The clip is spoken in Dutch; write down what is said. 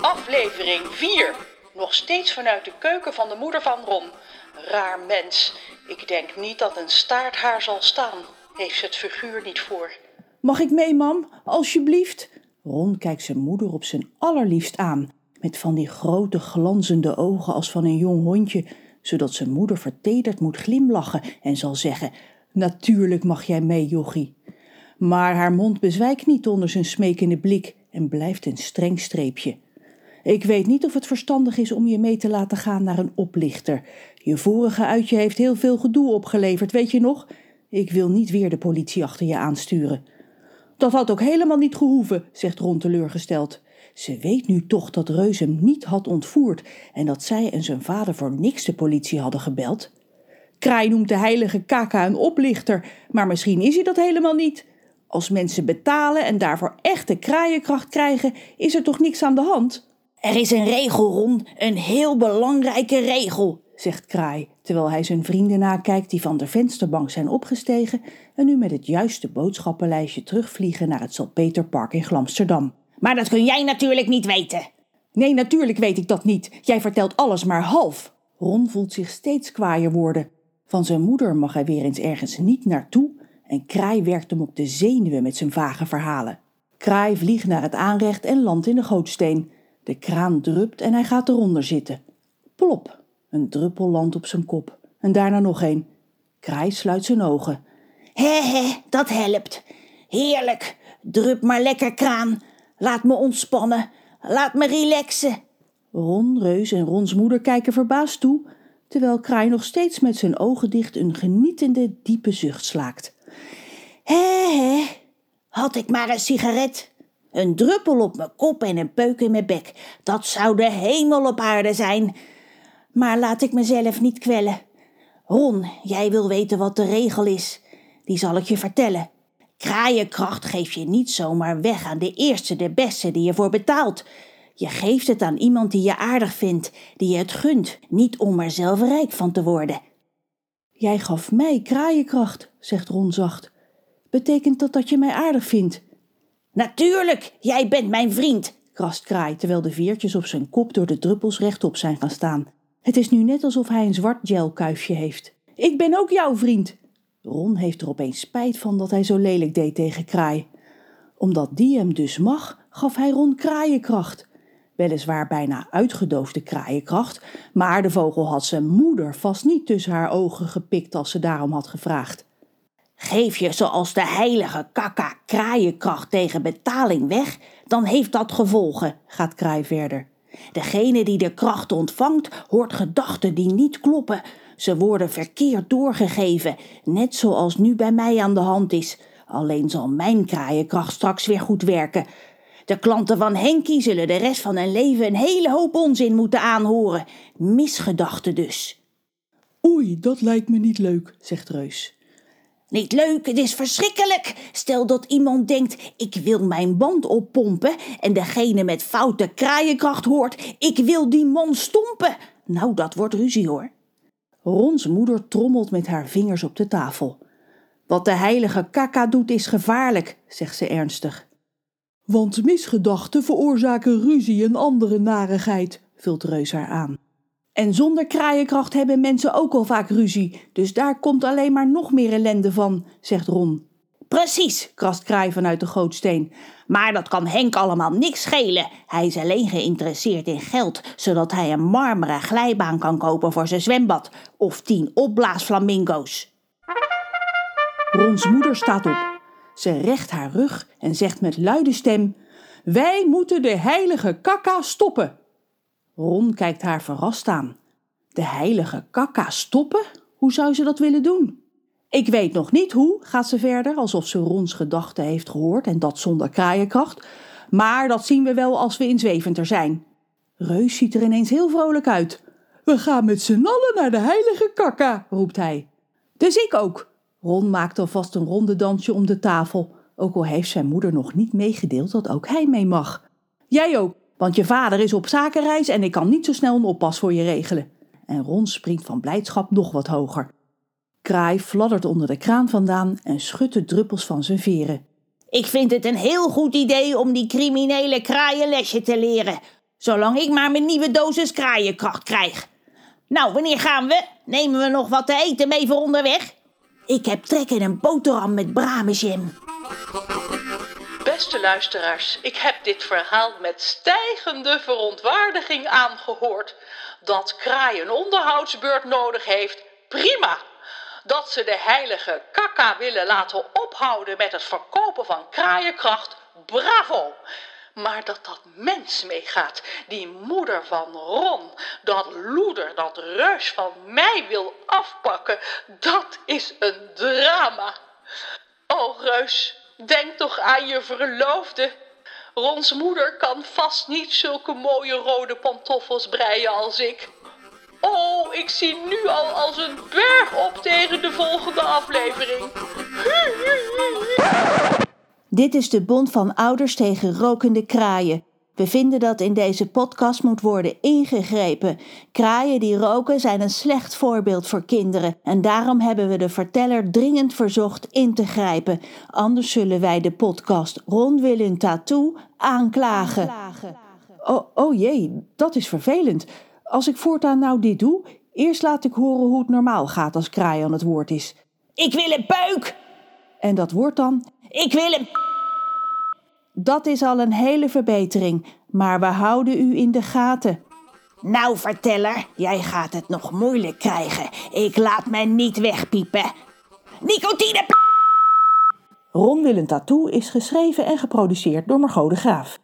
Aflevering 4. Nog steeds vanuit de keuken van de moeder van Ron. Raar mens. Ik denk niet dat een staart haar zal staan. Heeft ze het figuur niet voor. Mag ik mee, mam? Alsjeblieft. Ron kijkt zijn moeder op zijn allerliefst aan. Met van die grote glanzende ogen als van een jong hondje. Zodat zijn moeder vertederd moet glimlachen en zal zeggen... Natuurlijk mag jij mee, jochie. Maar haar mond bezwijkt niet onder zijn smekende blik en blijft een streng streepje. Ik weet niet of het verstandig is om je mee te laten gaan naar een oplichter. Je vorige uitje heeft heel veel gedoe opgeleverd, weet je nog? Ik wil niet weer de politie achter je aansturen. Dat had ook helemaal niet gehoeven, zegt Ron teleurgesteld. Ze weet nu toch dat Reus hem niet had ontvoerd en dat zij en zijn vader voor niks de politie hadden gebeld. Kraai noemt de heilige Kaka een oplichter, maar misschien is hij dat helemaal niet. Als mensen betalen en daarvoor echte kraaienkracht krijgen, is er toch niks aan de hand? Er is een regel, Ron, een heel belangrijke regel, zegt Kraai, terwijl hij zijn vrienden nakijkt die van de vensterbank zijn opgestegen en nu met het juiste boodschappenlijstje terugvliegen naar het Salpeterpark in Glamsterdam. Maar dat kun jij natuurlijk niet weten. Nee, natuurlijk weet ik dat niet. Jij vertelt alles maar half. Ron voelt zich steeds kwaaier worden. Van zijn moeder mag hij weer eens ergens niet naartoe en Kraai werkt hem op de zenuwen met zijn vage verhalen. Kraai vliegt naar het aanrecht en landt in de gootsteen. De kraan drupt en hij gaat eronder zitten. Plop, een druppel landt op zijn kop. En daarna nog een. Kraai sluit zijn ogen. Hé, dat helpt. Heerlijk. Drup maar lekker kraan. Laat me ontspannen. Laat me relaxen. Ron, Reus en Rons moeder kijken verbaasd toe, terwijl Kraai nog steeds met zijn ogen dicht een genietende, diepe zucht slaakt. Hé, had ik maar een sigaret. Een druppel op mijn kop en een peuk in mijn bek. Dat zou de hemel op aarde zijn. Maar laat ik mezelf niet kwellen. Ron, jij wil weten wat de regel is. Die zal ik je vertellen. Kraaienkracht geef je niet zomaar weg aan de eerste, de beste die je voor betaalt. Je geeft het aan iemand die je aardig vindt, die je het gunt, niet om er zelf rijk van te worden. Jij gaf mij kraaienkracht, zegt Ron zacht. Betekent dat dat je mij aardig vindt? Natuurlijk, jij bent mijn vriend, krast Kraai, terwijl de veertjes op zijn kop door de druppels rechtop zijn gaan staan. Het is nu net alsof hij een zwart gelkuifje heeft. Ik ben ook jouw vriend. Ron heeft er opeens spijt van dat hij zo lelijk deed tegen Kraai. Omdat die hem dus mag, gaf hij Ron kraaienkracht. Weliswaar bijna uitgedoofde kraaienkracht, maar de vogel had zijn moeder vast niet tussen haar ogen gepikt als ze daarom had gevraagd. Geef je zoals de heilige kaka kraaienkracht tegen betaling weg, dan heeft dat gevolgen, gaat Kraai verder. Degene die de kracht ontvangt, hoort gedachten die niet kloppen. Ze worden verkeerd doorgegeven, net zoals nu bij mij aan de hand is. Alleen zal mijn kraaienkracht straks weer goed werken. De klanten van Henkie zullen de rest van hun leven een hele hoop onzin moeten aanhoren. Misgedachten dus. Oei, dat lijkt me niet leuk, zegt Reus. Niet leuk, het is verschrikkelijk. Stel dat iemand denkt, ik wil mijn band oppompen en degene met foute kraaienkracht hoort, ik wil die man stompen. Nou, dat wordt ruzie hoor. Rons moeder trommelt met haar vingers op de tafel. Wat de heilige kaka doet is gevaarlijk, zegt ze ernstig. Want misgedachten veroorzaken ruzie en andere narigheid, vult Reus haar aan. En zonder kraaienkracht hebben mensen ook al vaak ruzie, dus daar komt alleen maar nog meer ellende van, zegt Ron. Precies, krast Kraai vanuit de gootsteen. Maar dat kan Henk allemaal niks schelen. Hij is alleen geïnteresseerd in geld, zodat hij een marmeren glijbaan kan kopen voor zijn zwembad of tien opblaasflamingo's. Rons moeder staat op. Ze recht haar rug en zegt met luide stem: Wij moeten de heilige kakka stoppen. Ron kijkt haar verrast aan. De heilige kakka stoppen? Hoe zou ze dat willen doen? Ik weet nog niet hoe, gaat ze verder, alsof ze Rons gedachten heeft gehoord en dat zonder kraaienkracht. Maar dat zien we wel als we in Zweventer zijn. Reus ziet er ineens heel vrolijk uit. We gaan met z'n allen naar de heilige kakka, roept hij. Dus ik ook. Ron maakt alvast een ronde dansje om de tafel, ook al heeft zijn moeder nog niet meegedeeld dat ook hij mee mag. Jij ook, want je vader is op zakenreis en ik kan niet zo snel een oppas voor je regelen. En Ron springt van blijdschap nog wat hoger. Kraai fladdert onder de kraan vandaan en schudt de druppels van zijn veren. Ik vind het een heel goed idee om die criminele kraaien een lesje te leren. Zolang ik maar mijn nieuwe dosis kraaienkracht krijg. Nou, wanneer gaan we? Nemen we nog wat te eten mee voor onderweg? Ik heb trek in een boterham met braamjam. Beste luisteraars, ik heb dit verhaal met stijgende verontwaardiging aangehoord. Dat kraai een onderhoudsbeurt nodig heeft, prima. Dat ze de heilige kaka willen laten ophouden met het verkopen van kraaienkracht, bravo. Maar dat dat mens meegaat, die moeder van Ron, dat loeder, dat reus van mij wil afpakken, dat is een drama. O reus, denk toch aan je verloofde. Rons moeder kan vast niet zulke mooie rode pantoffels breien als ik. Oh, ik zie nu al als een berg op tegen de volgende aflevering. Dit is de Bond van Ouders tegen Rokende Kraaien. We vinden dat in deze podcast moet worden ingegrepen. Kraaien die roken zijn een slecht voorbeeld voor kinderen en daarom hebben we de verteller dringend verzocht in te grijpen. Anders zullen wij de podcast Ron Willem Tattoo aanklagen. Oh, oh jee, dat is vervelend. Als ik voortaan nou dit doe, eerst laat ik horen hoe het normaal gaat als kraai aan het woord is. Ik wil een peuk! En dat wordt dan Ik wil een... Dat is al een hele verbetering, maar we houden u in de gaten. Nou, verteller, jij gaat het nog moeilijk krijgen. Ik laat me niet wegpiepen. Nicotine... Ron Willem Tattoo is geschreven en geproduceerd door Margot de Graaf.